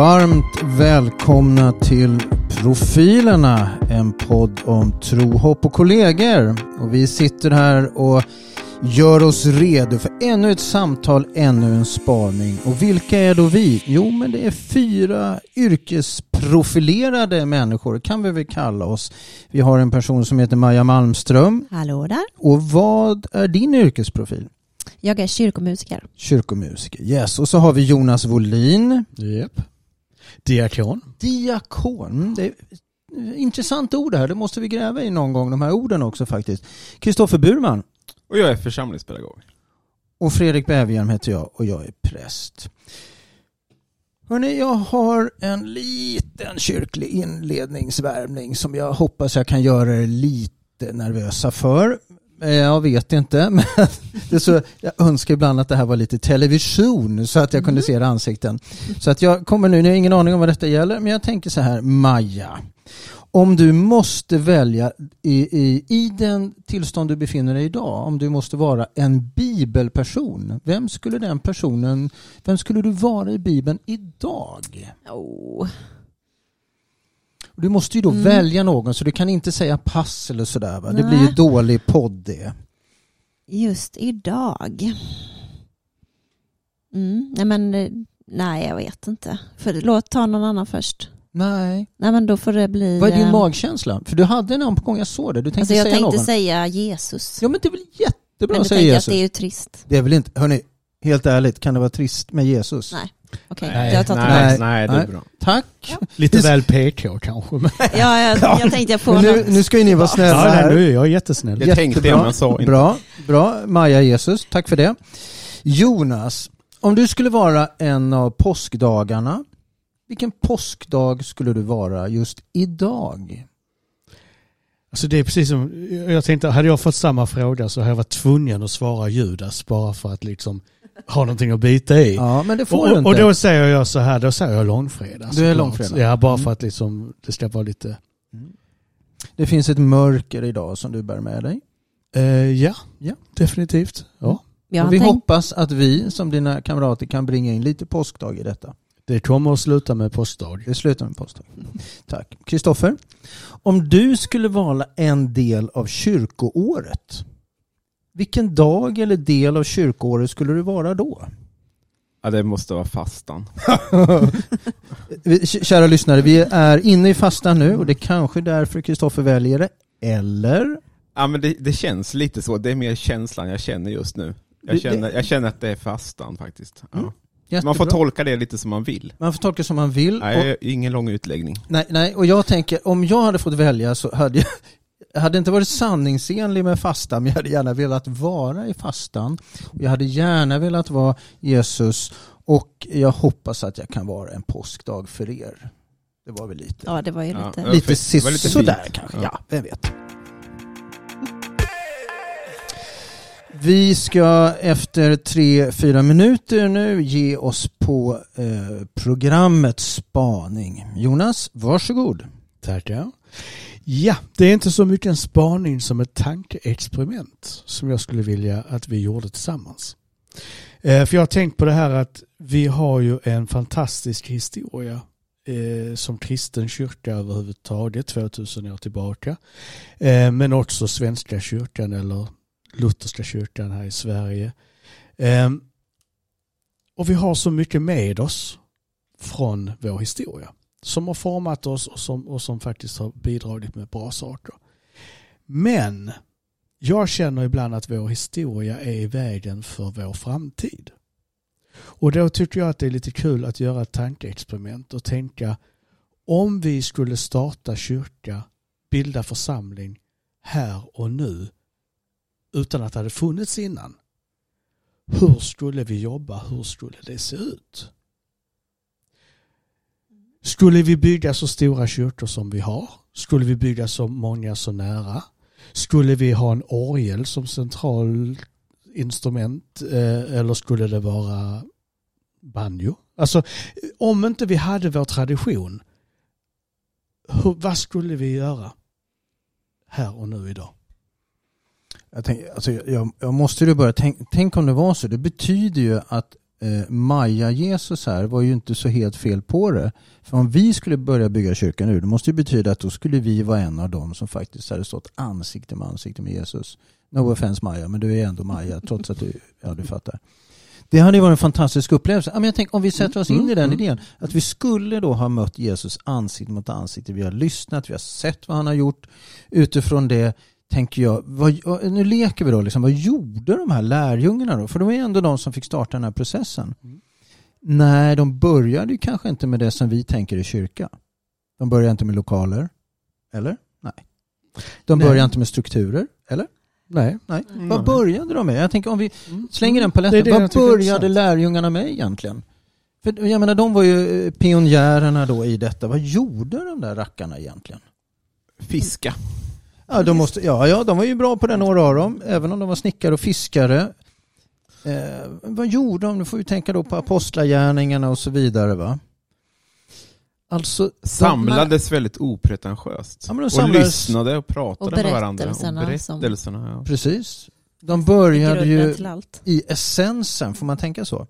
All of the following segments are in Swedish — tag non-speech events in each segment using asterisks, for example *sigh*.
Varmt välkomna till Profilerna, en podd om tro, hopp och kollegor. Och vi sitter här och gör oss redo för ännu ett samtal, ännu en spaning. Och vilka är då vi? Jo, men det är fyra yrkesprofilerade människor, kan vi väl kalla oss. Vi har en person som heter Maja Malmström. Hallå där. Och vad är din yrkesprofil? Jag är kyrkomusiker. Kyrkomusiker, yes. Och så har vi Jonas Wolin. Yep. Diakon. Diakon. Mm, det är intressant ord här, det måste vi gräva i någon gång, de här orden också faktiskt. Kristoffer Burman. Och jag är församlingspedagog. Och Fredrik Bäverhjelm heter jag och jag är präst. Hörrni, jag har en liten kyrklig inledningsvärmning som jag hoppas jag kan göra er lite nervösa för. Eh, jag vet inte, *laughs* men det så, jag önskar ibland att det här var lite television så att jag kunde se era ansikten. Så att jag kommer nu, ni har ingen aning om vad detta gäller, men jag tänker så här, Maja. Om du måste välja i, i, i den tillstånd du befinner dig idag, om du måste vara en bibelperson, vem skulle den personen, vem skulle du vara i bibeln idag? Oh. Du måste ju då Mm. välja någon så du kan inte säga pass eller sådär va? Det blir ju dålig podd det. Just idag. Mm. Nej, men, eh, nej, jag vet inte. För, låt ta någon annan först. Nej. Nej, men då får det bli... Vad är din eh, magkänsla? För du hade en namn på gång, jag såg det. Du tänkte Alltså jag säga tänkte någon. säga Jesus. Ja men det är väl jättebra men att säga tänkte jag att Jesus. det är ju trist. Det är väl inte, hörni, helt ärligt, kan det vara trist med Jesus? Nej. Okej, Nej, jag tagit nej, nej, det är bra. Tack. Lite Det- väl PK kanske. Men, *laughs* Ja, jag, jag tänkte jag får nu, nu ska ju ni vara snälla ja, nej, här. nu är jag jättesnäll. Det tänkte jag, men sa inte. Bra, bra. Maja Jesus, tack för det. Jonas, om du skulle vara en av påskdagarna, vilken påskdag skulle du vara just idag? Alltså det är precis som, jag tänkte, hade jag fått samma fråga så hade jag varit tvungen att svara Judas bara för att liksom ha någonting att bita i. Ja, men det får och, du inte. och då säger jag så här, då säger jag långfredag. Du är långfredag. Ja, bara Mm. för att liksom, det ska vara lite... Det finns ett mörker idag som du bär med dig. Eh, ja, Ja. definitivt. Ja. Och har vi tänkt, hoppas att vi som dina kamrater kan bringa in lite påskdag i detta. Det kommer att sluta med påskdag. Det slutar med påskdag. Tack. Kristoffer, om du skulle vara en del av kyrkoåret, vilken dag eller del av kyrkoåret skulle du vara då? Ja, det måste vara fastan. *laughs* Kära lyssnare, vi är inne i fastan nu och det är kanske därför Kristoffer väljer det. Eller? Ja, men det, det känns lite så. Det är mer känslan jag känner just nu. Det- Jag känner, jag känner att det är fastan faktiskt. Ja. Mm. Man får tolka det lite som man vill. Man får tolka som man vill. Och, Nej, ingen lång utläggning. nej, nej, och jag tänker, om jag hade fått välja så hade jag hade inte varit sanningsenlig med fastan, men jag hade gärna velat vara i fastan. Jag hade gärna velat vara Jesus och jag hoppas att jag kan vara en påskdag för er. Det var väl lite, ja, det var ju lite... Ja. lite, det var lite sådär fint. kanske. Ja. Ja, vem vet. Vi ska efter tre, fyra minuter nu ge oss på eh, programmet Spaning. Jonas, varsågod. Tackar. Ja, det är inte så mycket en spaning som ett tankeexperiment som jag skulle vilja att vi gjorde tillsammans. Eh, för jag har tänkt på det här att vi har ju en fantastisk historia eh, som kristen kyrka överhuvudtaget 2000 år tillbaka. Eh, men också Svenska kyrkan eller Lutherska kyrkan här i Sverige. Och vi har så mycket med oss från vår historia som har format oss och som, och som faktiskt har bidragit med bra saker. Men jag känner ibland att vår historia är i vägen för vår framtid. Och då tycker jag att det är lite kul att göra ett tankeexperiment och tänka om vi skulle starta kyrka, bilda församling här och nu utan att det hade funnits innan. Hur skulle vi jobba? Hur skulle det se ut? Skulle vi bygga så stora kyrkor som vi har? Skulle vi bygga så många så nära? Skulle vi ha en orgel som central instrument eh, eller skulle det vara banjo? Alltså om inte vi hade vår tradition, vad skulle vi göra här och nu idag? Jag, tänk, alltså, jag, jag måste ju börja tänka, tänk om det var så. Det betyder ju att eh, Maja-Jesus här var ju inte så helt fel på det. För om vi skulle börja bygga kyrkan nu, det måste ju betyda att då skulle vi vara en av dem som faktiskt hade stått ansikte med ansikte med Jesus. No offense Maja, men du är ändå Maja *laughs* trots att du, ja du fattar. Det hade ju varit en fantastisk upplevelse. Men jag tänker, om vi sätter oss in i den Mm, idén, att vi skulle då ha mött Jesus ansikte mot ansikte. Vi har lyssnat, vi har sett vad han har gjort. Utifrån det tänker jag, vad, nu leker vi då, liksom, vad gjorde de här lärjungarna då? För de är ändå de som fick starta den här processen. Mm. Nej, de började ju kanske inte med det som vi tänker i kyrka. De började inte med lokaler. Eller? Nej. De Nej. började inte med strukturer. Eller? Nej. Nej. Mm. Vad började de med? Jag tänker om vi Mm. slänger den Det paletten. det jag Vad började lärjungarna med egentligen? För jag menar, de var ju eh, pionjärerna då i detta. Vad gjorde de där rackarna egentligen? Fiska. Ja, de, måste, ja, ja, de var ju bra på det några av dem, även om de var snickare och fiskare. Eh, vad gjorde de? Nu får vi tänka då på apostlagärningarna och så vidare. va? Alltså, de, Samlades väldigt opretentiöst. Ja, men de och lyssnade och pratade Och med varandra. Och berättelserna ja. precis. De började ju i essensen, får man tänka så?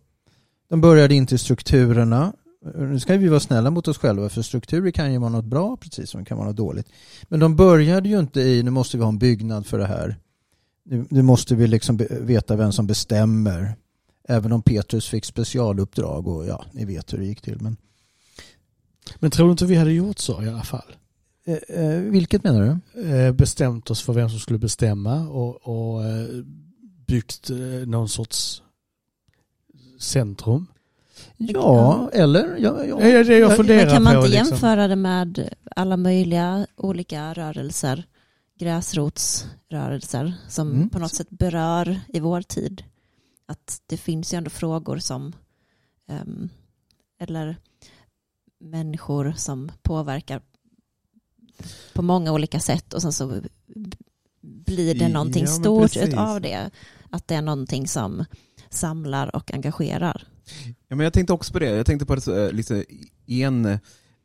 De började inte i strukturerna. Nu ska vi vara snälla mot oss själva för strukturer kan ju vara något bra precis som det kan vara något dåligt. Men de började ju inte i nu måste vi ha en byggnad för det här. Nu, nu måste vi liksom veta vem som bestämmer. Även om Petrus fick specialuppdrag och ja, ni vet hur det gick till. Men, Men tror du inte vi hade gjort så i alla fall? eh, eh, vilket menar du? Eh, bestämt oss för vem som skulle bestämma och, och eh, byggt eh, någon sorts centrum. Ja, eller? Ja, ja. Det är det jag Ja, funderar Men kan man inte liksom. jämföra det med alla möjliga olika rörelser, gräsrotsrörelser som Mm. på något sätt berör i vår tid? Att det finns ju ändå frågor som, ehm, eller människor som påverkar på många olika sätt och sen så blir det någonting ja, stort av det. Att det är någonting som samlar och engagerar. Ja, men jag tänkte också på det. Jag tänkte på det liksom, en,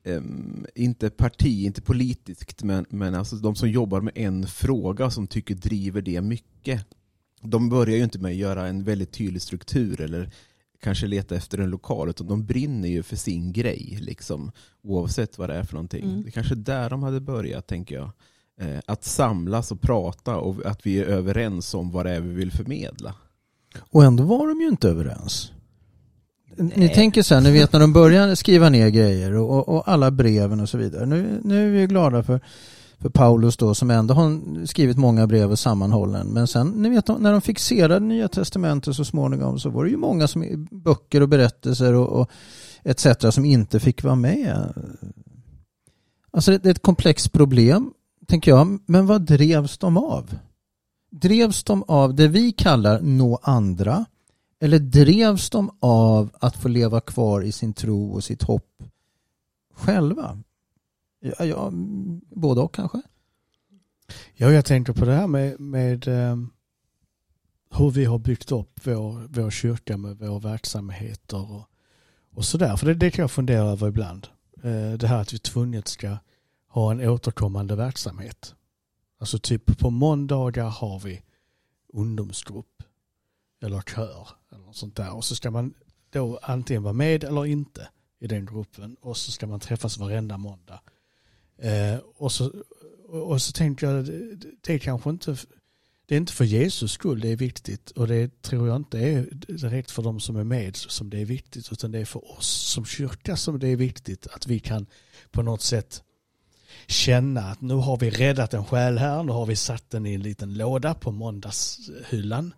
ehm, inte parti, inte politiskt, men, men alltså de som jobbar med en fråga som tycker driver det mycket. De börjar ju inte med att göra en väldigt tydlig struktur eller kanske leta efter en lokal, utan de brinner ju för sin grej, liksom, oavsett vad det är för någonting. Mm. Det är kanske där de hade börjat, tänker jag. Eh, att samlas och prata och att vi är överens om vad det är vi vill förmedla. Och ändå var de ju inte överens. Ni tänker så här, ni vet när de börjar skriva ner grejer och, och, alla breven och så vidare. Nu, nu är vi glada för, för Paulus då som ändå har skrivit många brev och sammanhållen. Men sen, ni vet när de fixerade Nya Testamentet så småningom så var det ju många som, böcker och berättelser och, och etc. som inte fick vara med. Alltså det, det är ett komplext problem, tänker jag. Men vad drevs de av? Drevs de av det vi kallar nå andra? Eller drevs de av att få leva kvar i sin tro och sitt hopp själva? Ja, ja, både och kanske? Ja, jag tänker på det här med, med ehm, hur vi har byggt upp vår, vår kyrka med våra verksamheter och, och sådär. För det, det kan jag fundera över ibland. Eh, det här att vi tvunget ska ha en återkommande verksamhet. Alltså typ på måndagar har vi ungdomsgrupp eller kör eller något sånt där. Och så ska man då antingen vara med eller inte i den gruppen och så ska man träffas varenda måndag. Eh, och, så, och så tänker jag, det, det är kanske inte, det är inte för Jesus skull det är viktigt och det tror jag inte är direkt för de som är med som det är viktigt utan det är för oss som kyrka som det är viktigt att vi kan på något sätt känna att nu har vi räddat en själ här, nu har vi satt den i en liten låda på måndagshyllan.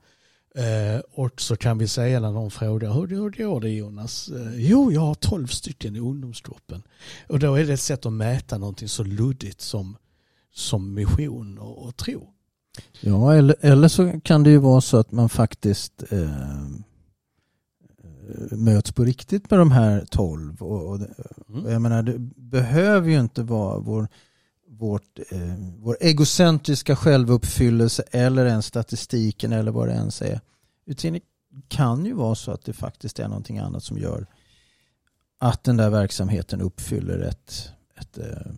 Eh, och så kan vi säga när någon frågar hur, hur går det Jonas? Eh, jo, jag har tolv stycken i ungdomsgruppen. Och då är det ett sätt att mäta någonting så luddigt som, som mission och, och tro. Ja, eller, eller så kan det ju vara så att man faktiskt eh, möts på riktigt med de här tolv. Och, och, och jag menar, det behöver ju inte vara vår, vårt, eh, vår egocentriska självuppfyllelse eller ens statistiken eller vad det ens är. Utan det kan ju vara så att det faktiskt är någonting annat som gör att den där verksamheten uppfyller ett, ett, eh,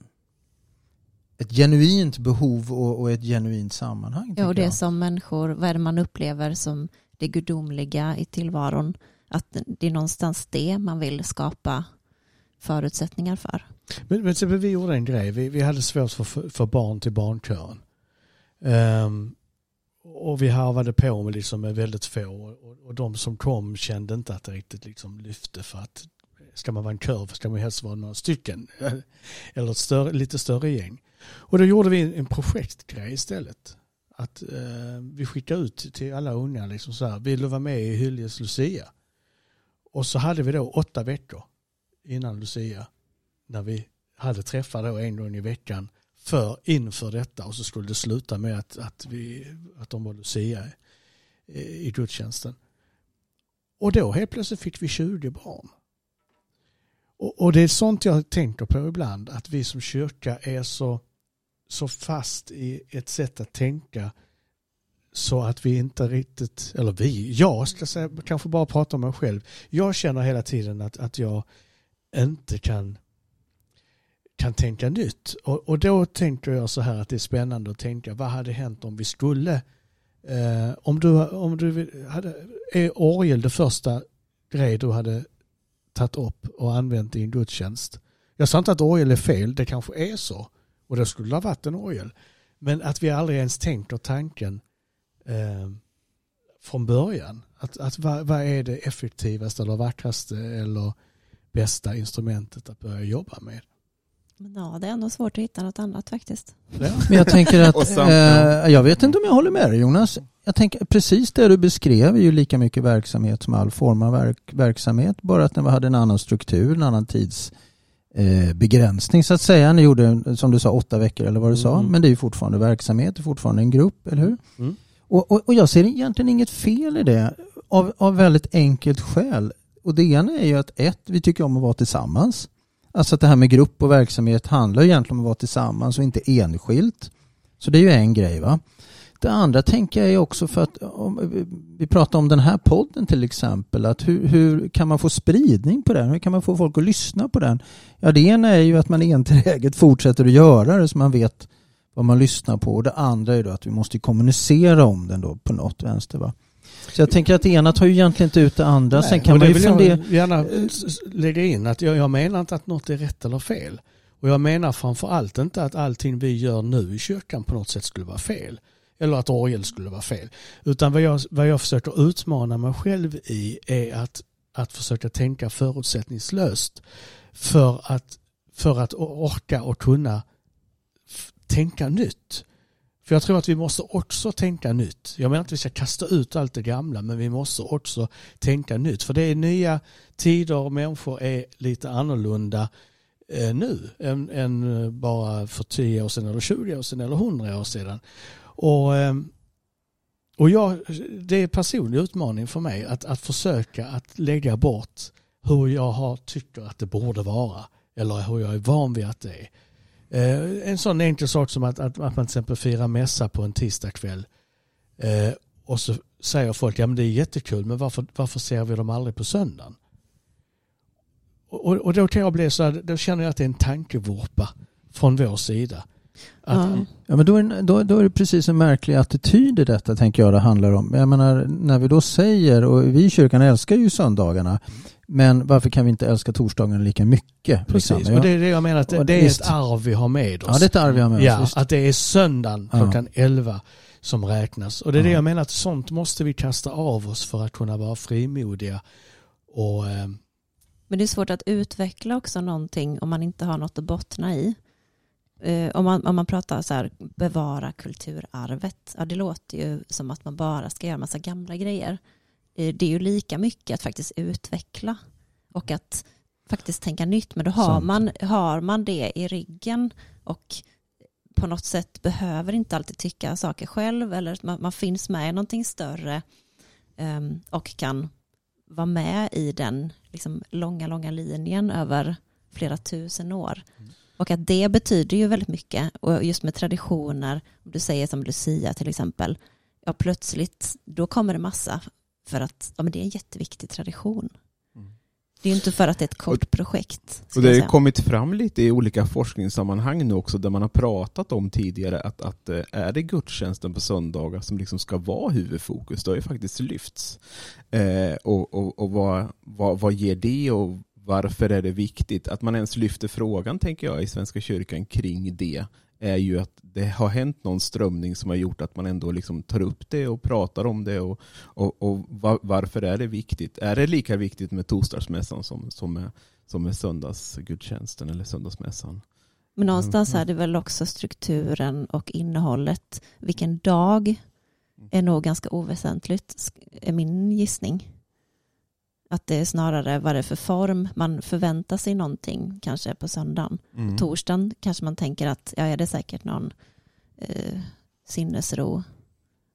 ett genuint behov och, och ett genuint sammanhang. Ja, och det jag. som människor, vad är det man upplever som det gudomliga i tillvaron? att det är någonstans det man vill skapa förutsättningar för. Men, men vi gjorde en grej. Vi, vi hade svårt för, för barn till barnkören. Um, och vi harvade på med, liksom med väldigt få. Och, och de som kom kände inte att det riktigt liksom lyfte för att ska man vara en kör ska man helst vara några stycken. *laughs* Eller ett större, lite större gäng. Och då gjorde vi en projektgrej istället. Att eh, vi skickade ut till alla unga liksom så här, vill du vara med i Hyljes Lucia? Och så hade vi då åtta veckor innan Lucia när vi hade träffar då en gång i veckan för, inför detta och så skulle det sluta med att, att, vi, att de var Lucia i, i gudstjänsten. Och då helt plötsligt fick vi 20 barn. Och, och, det är sånt jag tänker på ibland, att vi som kyrka är så, så fast i ett sätt att tänka så att vi inte riktigt, eller vi, jag ska säga, kanske bara prata om mig själv. Jag känner hela tiden att, att jag inte kan kan tänka nytt. Och, och då tänker jag så här att det är spännande att tänka vad hade hänt om vi skulle eh, om du, om du hade, är orgel det första grej du hade tagit upp och använt i en gudstjänst. Jag sa inte att orgel är fel, det kanske är så. Och det skulle ha varit en orgel. Men att vi aldrig ens tänker tanken eh, från början. Att, att vad, vad, är det effektivaste eller vackraste eller bästa instrumentet att börja jobba med? Ja, det är ändå svårt att hitta något annat faktiskt. Men jag tänker att, *laughs* eh, jag vet inte om jag håller med dig Jonas. Jag tänker precis det du beskrev är ju lika mycket verksamhet som all form av verk, verksamhet. Bara att den hade en annan struktur, en annan tidsbegränsning eh, så att säga. Ni gjorde som du sa åtta veckor eller vad du sa. Mm. Men det är ju fortfarande verksamhet, det är fortfarande en grupp, eller hur? Mm. Och, och, och, jag ser egentligen inget fel i det av, av väldigt enkelt skäl. Och det ena är ju att ett, vi tycker om att vara tillsammans. Alltså att det här med grupp och verksamhet handlar egentligen om att vara tillsammans och inte enskilt. Så det är ju en grej. va. Det andra tänker jag är också för att om, vi pratar om den här podden till exempel. att hur, hur, kan man få spridning på den? Hur kan man få folk att lyssna på den? Ja, det ena är ju att man enträget fortsätter att göra det så man vet vad man lyssnar på. Och det andra är då att vi måste kommunicera om den då på något vänster. Va? Så jag tänker att det ena tar ju egentligen inte ut det andra. Nej, Sen kan man ju fundera... Jag gärna lägga in att jag, jag menar inte att något är rätt eller fel. Och jag menar framför allt inte att allting vi gör nu i kyrkan på något sätt skulle vara fel. Eller att orgel skulle vara fel. Utan vad jag, vad jag försöker utmana mig själv i är att, att försöka tänka förutsättningslöst. För att, för att orka och kunna tänka nytt. För jag tror att vi måste också tänka nytt. Jag menar inte att vi ska kasta ut allt det gamla men vi måste också tänka nytt. För det är nya tider och människor är lite annorlunda eh, nu än, än, eh, bara för 10 år sedan eller 20 år sedan eller 100 år sedan. Och, eh, och jag, det är en personlig utmaning för mig att, att försöka att lägga bort hur jag har, tycker att det borde vara eller hur jag är van vid att det är. Eh, en sån enkel sak som att, att, att, man till exempel firar mässa på en tisdagkväll eh, och så säger folk ja men det är jättekul men varför, varför ser vi dem aldrig på söndagen? Och, och då kan jag bli så här, då känner jag att det är en tankevurpa från vår sida. Att, ja. ja. men då är, då, då är det precis en märklig attityd i detta tänker jag det handlar om. Jag menar när vi då säger, och vi i kyrkan älskar ju söndagarna, men varför kan vi inte älska torsdagen lika mycket? Precis, liksom? och det är det jag menar, att det, det är ett arv vi har med oss. Ja, det är ett arv vi har med oss. Ja, att det är söndagen klockan ja. 11 som räknas. Och det är ja. det jag menar, att sånt måste vi kasta av oss för att kunna vara frimodiga. Och, eh... Men det är svårt att utveckla också någonting om man inte har något att bottna i. Uh, om, man, om man pratar så här, bevara kulturarvet, ja, det låter ju som att man bara ska göra massa gamla grejer. Eh, det är ju lika mycket att faktiskt utveckla och att faktiskt tänka nytt. Men då har man, har man det i ryggen och på något sätt behöver inte alltid tycka saker själv eller man, man finns med i någonting större um, och kan vara med i den liksom, långa, långa linjen över flera tusen år. Mm. Och att det betyder ju väldigt mycket. Och just med traditioner, om du säger som Lucia till exempel, ja plötsligt, då kommer det massa för att ja, men det är en jätteviktig tradition. Mm. Det är ju inte för att det är ett kort projekt. Och det har ju kommit fram lite i olika forskningssammanhang nu också där man har pratat om tidigare att, att eh, är det gudstjänsten på söndagar som liksom ska vara huvudfokus, det har ju faktiskt lyfts. Eh, och och, och vad, vad, vad ger det och varför är det viktigt? Att man ens lyfter frågan, tänker jag, i Svenska kyrkan kring det är ju att det har hänt någon strömning som har gjort att man ändå liksom tar upp det och pratar om det och, och, och va- varför är det viktigt? Är det lika viktigt med torsdagsmässan som, som, med, som med söndagsgudstjänsten eller söndagsmässan? Men någonstans Mm. är det väl också strukturen och innehållet. Vilken dag är nog ganska oväsentligt, är min gissning. Att det är snarare vad det är för form. Man förväntar sig någonting kanske på söndagen. Mm. Torsdagen kanske man tänker att ja, är det säkert någon eh, sinnesro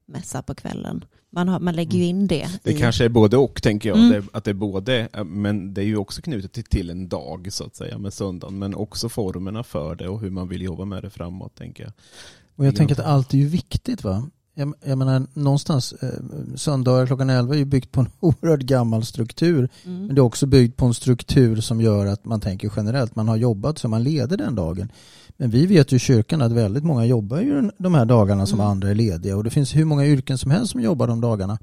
mässa på kvällen. Man, har, man lägger ju in det. Det i, kanske är både och tänker jag. Mm. Det, att det är både, eh, men det är ju också knutet till, till en dag så att säga med söndagen. Men också formerna för det och hur man vill jobba med det framåt tänker jag. Och jag tänker att allt är ju viktigt va. Jag, jag menar någonstans, eh, söndagar klockan 11 är ju byggt på en *laughs* oerhört gammal struktur. Mm. Men det är också byggt på en struktur som gör att man tänker generellt, man har jobbat så man leder den dagen. Men vi vet ju i kyrkan att väldigt många jobbar ju de här dagarna som Mm. andra är lediga och det finns hur många yrken som helst som jobbar de dagarna.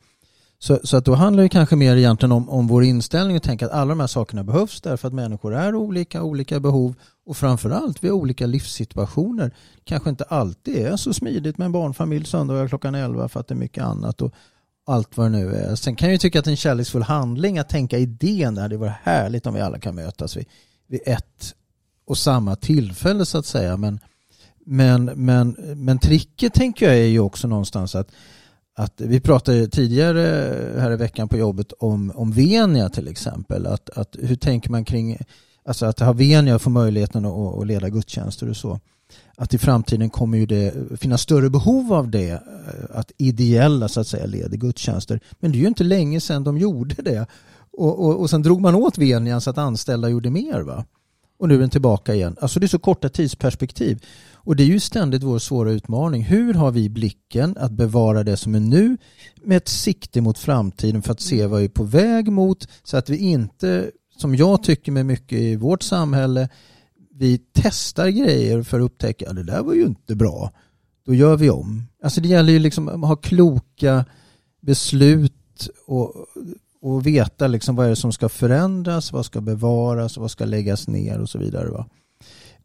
Så, så att då handlar det kanske mer egentligen om, om vår inställning och tänka att alla de här sakerna behövs därför att människor är olika, olika behov och framförallt vi har olika livssituationer. kanske inte alltid är så smidigt med en barnfamilj söndagar klockan 11 för att det är mycket annat och allt vad det nu är. Sen kan jag ju tycka att det är en kärleksfull handling att tänka idén där. Det vore härligt om vi alla kan mötas vid, vid ett och samma tillfälle så att säga. Men, men, men, men tricket tänker jag är ju också någonstans att att vi pratade tidigare här i veckan på jobbet om, om Venia till exempel. Att, att hur tänker man kring alltså att ha Venia och få möjligheten att, att leda gudstjänster och så. Att i framtiden kommer ju det finnas större behov av det. Eh, att ideella så att säga leder gudstjänster. Men det är ju inte länge sedan de gjorde det. Och, och, och sen drog man åt Venian så att anställda gjorde mer. va och nu är den tillbaka igen. Alltså det är så korta tidsperspektiv. Och det är ju ständigt vår svåra utmaning. Hur har vi blicken att bevara det som är nu med ett sikte mot framtiden för att se vad vi är på väg mot så att vi inte, som jag tycker med mycket i vårt samhälle, vi testar grejer för att upptäcka att det där var ju inte bra. Då gör vi om. Alltså det gäller ju liksom att ha kloka beslut och, och veta liksom vad är det som ska förändras, vad ska bevaras, vad ska läggas ner och så vidare. Va?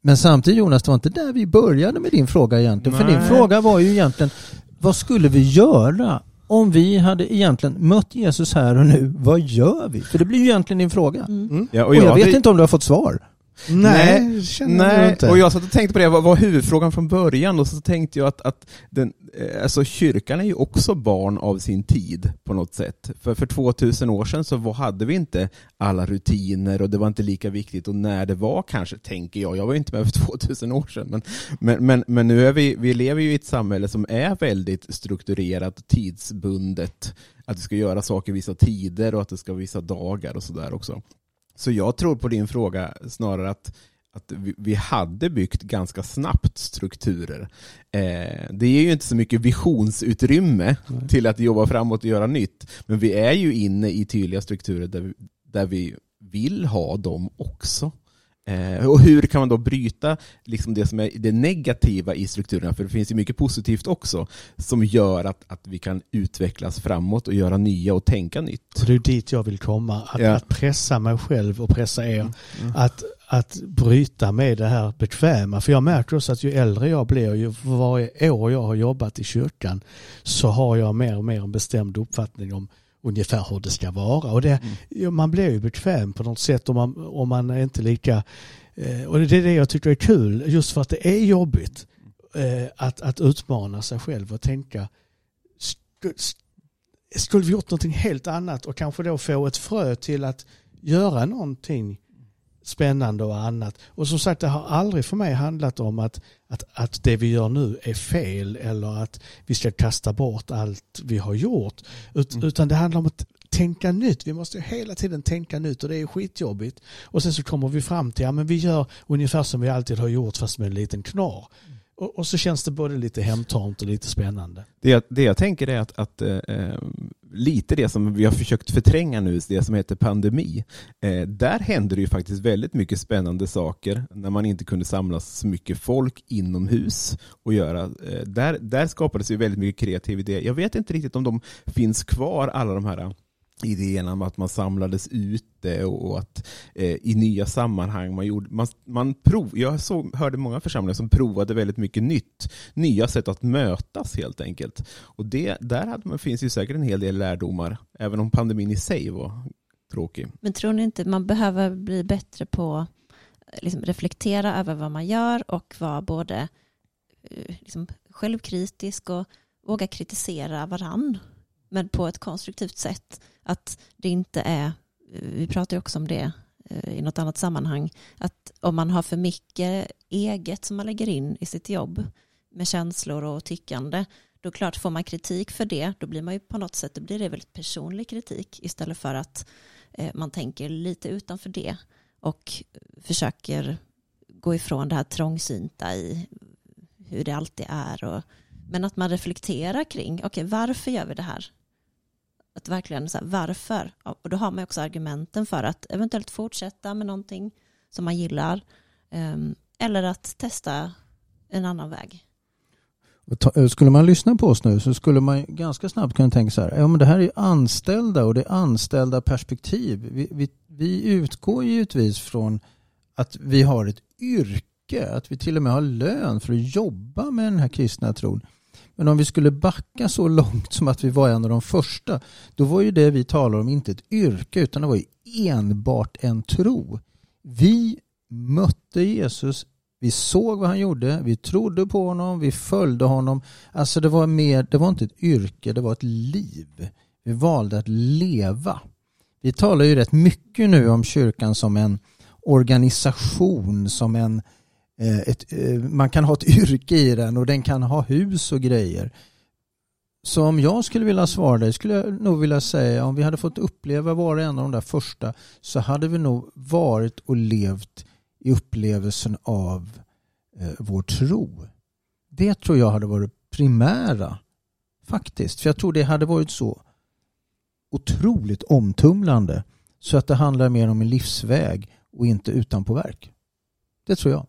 Men samtidigt Jonas, det var inte där vi började med din fråga egentligen. För din Nej. fråga var ju egentligen, vad skulle vi göra om vi hade egentligen mött Jesus här och nu? Vad gör vi? För det blir ju egentligen din fråga. Mm. Ja, Och jag vet hade- inte om du har fått svar. Nej, känner jag Nej, inte. och jag satt och tänkte på det, vad var huvudfrågan från början? Och så tänkte jag att, att den, eh, alltså kyrkan är ju också barn av sin tid på något sätt. För för 2000 år sedan så var, hade vi inte alla rutiner och det var inte lika viktigt och när det var kanske, tänker jag, jag var ju inte med för *laughs* 2000 år sedan, men, men, men, men nu är vi, vi lever ju i ett samhälle som är väldigt strukturerat och tidsbundet. Att vi ska göra saker vissa tider och att det ska vara vissa dagar och sådär också. Så jag tror på din fråga snarare att, att vi, hade byggt ganska snabbt strukturer. Eh, det ger ju inte så mycket visionsutrymme Nej. till att jobba framåt och göra nytt. Men vi är ju inne i tydliga strukturer där vi, där vi vill ha dem också. Eh, och hur kan man då bryta liksom det som är det negativa i strukturerna? För det finns ju mycket positivt också som gör att, att vi kan utvecklas framåt och göra nya och tänka nytt. Och det är dit jag vill komma. Att, Ja. att pressa mig själv och pressa er. Mm. Att, att bryta med det här bekväma. För jag märker också att ju äldre jag blir, ju varje år jag har jobbat i kyrkan så har jag mer och mer en bestämd uppfattning om ungefär hur det ska vara. Och det, Mm. man blir ju bekväm på något sätt om man, om man är inte lika... Eh, och det är det jag tycker är kul, just för att det är jobbigt eh, att, att utmana sig själv och tänka sk- sk- skulle vi gjort någonting helt annat och kanske då få ett frö till att göra någonting spännande och annat. Och som sagt, det har aldrig för mig handlat om att, att, att det vi gör nu är fel eller att vi ska kasta bort allt vi har gjort. Ut, Mm. Utan det handlar om att tänka nytt. Vi måste hela tiden tänka nytt och det är skitjobbigt. Och sen så kommer vi fram till, ja men vi gör ungefär som vi alltid har gjort fast med en liten knorr. Och, och så känns det både lite hemtamt och lite spännande. Det jag, det jag tänker är att, att eh, eh, lite det som vi har försökt förtränga nu, det som heter pandemi, eh, där händer det ju faktiskt väldigt mycket spännande saker när man inte kunde samlas så mycket folk inomhus och göra. Eh, där, där skapades ju väldigt mycket kreativ idé. Jag vet inte riktigt om de finns kvar, alla de här eh, idén om att man samlades ute och att eh, i nya sammanhang man gjorde, man, man prov, jag såg, hörde många församlingar som provade väldigt mycket nytt, nya sätt att mötas helt enkelt. Och det, där hade man, finns ju säkert en hel del lärdomar, även om pandemin i sig var tråkig. Men tror ni inte man behöver bli bättre på liksom reflektera över vad man gör och vara både eh, liksom, självkritisk och våga kritisera varann men på ett konstruktivt sätt. Att det inte är, vi pratar ju också om det eh, i något annat sammanhang, att om man har för mycket eget som man lägger in i sitt jobb med känslor och tyckande, då klart får man kritik för det, då blir man ju på något sätt, då blir det väldigt personlig kritik istället för att eh, man tänker lite utanför det och försöker gå ifrån det här trångsynta i hur det alltid är. Och, men att man reflekterar kring, okej okay, varför gör vi det här? Att verkligen, så här, varför? Och då har man också argumenten för att eventuellt fortsätta med någonting som man gillar. Um, eller att testa en annan väg. Eh, skulle man lyssna på oss nu så skulle man ganska snabbt kunna tänka så här, ja men det här är anställda och det är anställda perspektiv. Vi, vi, vi utgår givetvis från att vi har ett yrke, att vi till och med har lön för att jobba med den här kristna tron. Men om vi skulle backa så långt som att vi var en av de första, då var ju det vi talar om inte ett yrke utan det var enbart en tro. Vi mötte Jesus, vi såg vad han gjorde, vi trodde på honom, vi följde honom. Alltså det var mer, det var inte ett yrke, det var ett liv. Vi valde att leva. Vi talar ju rätt mycket nu om kyrkan som en organisation, som en Eh, Eh, ett, eh, man kan ha ett *laughs* yrke i den och den kan ha hus och grejer. Så om jag skulle vilja svara dig skulle jag nog vilja säga om vi hade fått uppleva var och en av de där första så hade vi nog varit och levt i upplevelsen av eh, vår tro. Det tror jag hade varit primära faktiskt. För jag tror det hade varit så otroligt omtumlande så att det handlar mer om en livsväg och inte utanpåverk. Det tror jag.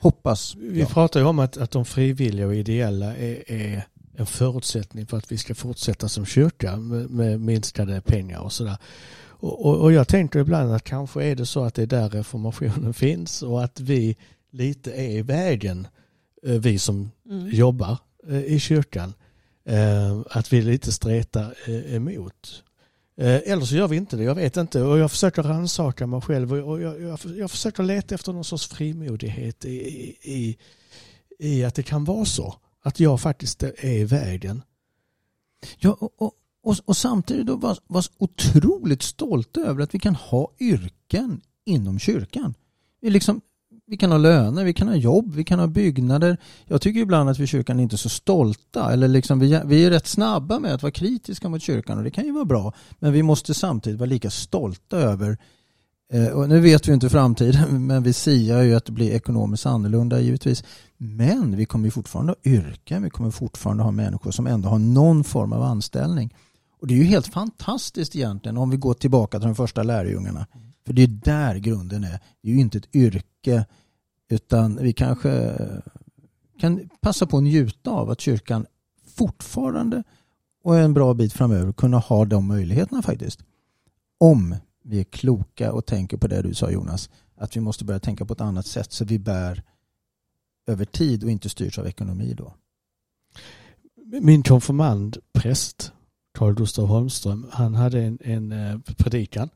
Hoppas. Vi ja. pratar ju om att, att de frivilliga och ideella är, är en förutsättning för att vi ska fortsätta som kyrka med, med minskade pengar och sådär. Och, och, och, jag tänker ibland att kanske är det så att det är där reformationen *laughs* finns och att vi lite är i vägen, eh, vi som mm. jobbar eh, i kyrkan, eh, att vi lite stretar emot. Eh, eller så gör vi inte det, jag vet inte. Och jag försöker rannsaka mig själv och jag, jag, jag försöker leta efter någon sorts frimodighet i, i, i att det kan vara så. Att jag faktiskt är i vägen. Ja, och, och, och, och samtidigt då var, var otroligt stolta över att vi kan ha yrken inom kyrkan. Vi liksom, vi kan ha löner, vi kan ha jobb, vi kan ha byggnader. Jag tycker ibland att vi i kyrkan inte är så stolta. Eller liksom vi, vi är rätt snabba med att vara kritiska mot kyrkan och det kan ju vara bra. Men vi måste samtidigt vara lika stolta över eh, och nu vet vi inte framtiden *laughs* men vi säger ju att det blir ekonomiskt annorlunda givetvis. Men vi kommer fortfarande ha yrken, vi kommer fortfarande ha människor som ändå har någon form av anställning. Och det är ju helt fantastiskt egentligen om vi går tillbaka till de första lärjungarna. För det är där grunden är. Det är ju inte ett yrke utan vi kanske kan passa på att njuta av att kyrkan fortfarande och en bra bit framöver kunna ha de möjligheterna faktiskt. Om vi är kloka och tänker på det du sa Jonas, att vi måste börja tänka på ett annat sätt så vi bär över tid och inte styrs av ekonomi då. Min konfirmand, präst, Carl Gustav Holmström, han hade en, en eh, predikan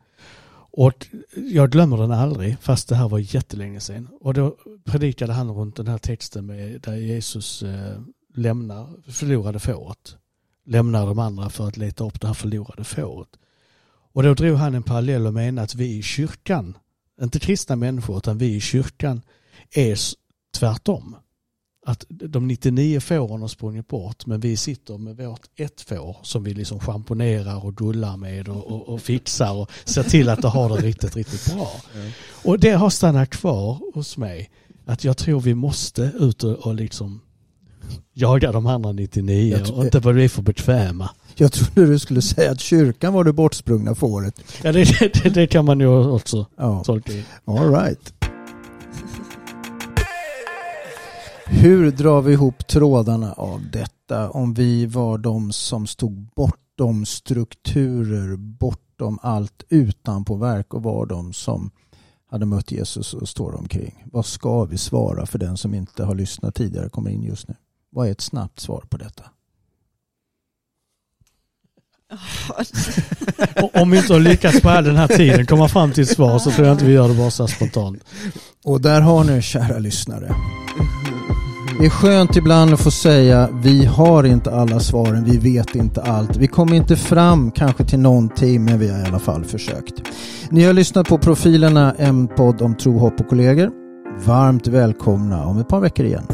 och jag glömmer den aldrig, fast det här var jättelänge sedan. Och då predikade han runt den här texten med, där Jesus eh, lämnar förlorade fåret. Lämnar de andra för att leta upp det här förlorade fåret. Och då drog han en parallell och menade att vi i kyrkan, inte kristna människor, utan vi i kyrkan är tvärtom att de 99 fåren har sprungit bort men vi sitter med vårt ett får som vi liksom schamponerar och gullar med och, och, och, fixar och ser till att det har det riktigt, riktigt bra. Mm. Och det har stannat kvar hos mig. att jag tror vi måste ut och, och liksom jaga de andra 99 Jag tror- och inte bli för bekväma. Jag trodde du skulle säga att kyrkan var det bortsprungna fåret. Ja, det, det, det kan man ju också Ja, tolka in. all right. Hur drar vi ihop trådarna av detta om vi var de som stod bortom strukturer, bortom allt utanpå verk och var de som hade mött Jesus och står omkring? Vad ska vi svara för den som inte har lyssnat tidigare och kommer in just nu? Vad är ett snabbt svar på detta? *laughs* Om vi inte har lyckats på all den här tiden komma fram till ett svar så tror jag inte vi gör det bara så här spontant. Och där har ni kära lyssnare. Det är skönt ibland att få säga vi har inte alla svaren, vi vet inte allt. Vi kommer inte fram kanske till någonting men vi har i alla fall försökt. Ni har lyssnat på Profilerna, en podd om tro, hopp och kollegor. Varmt välkomna om ett par veckor igen.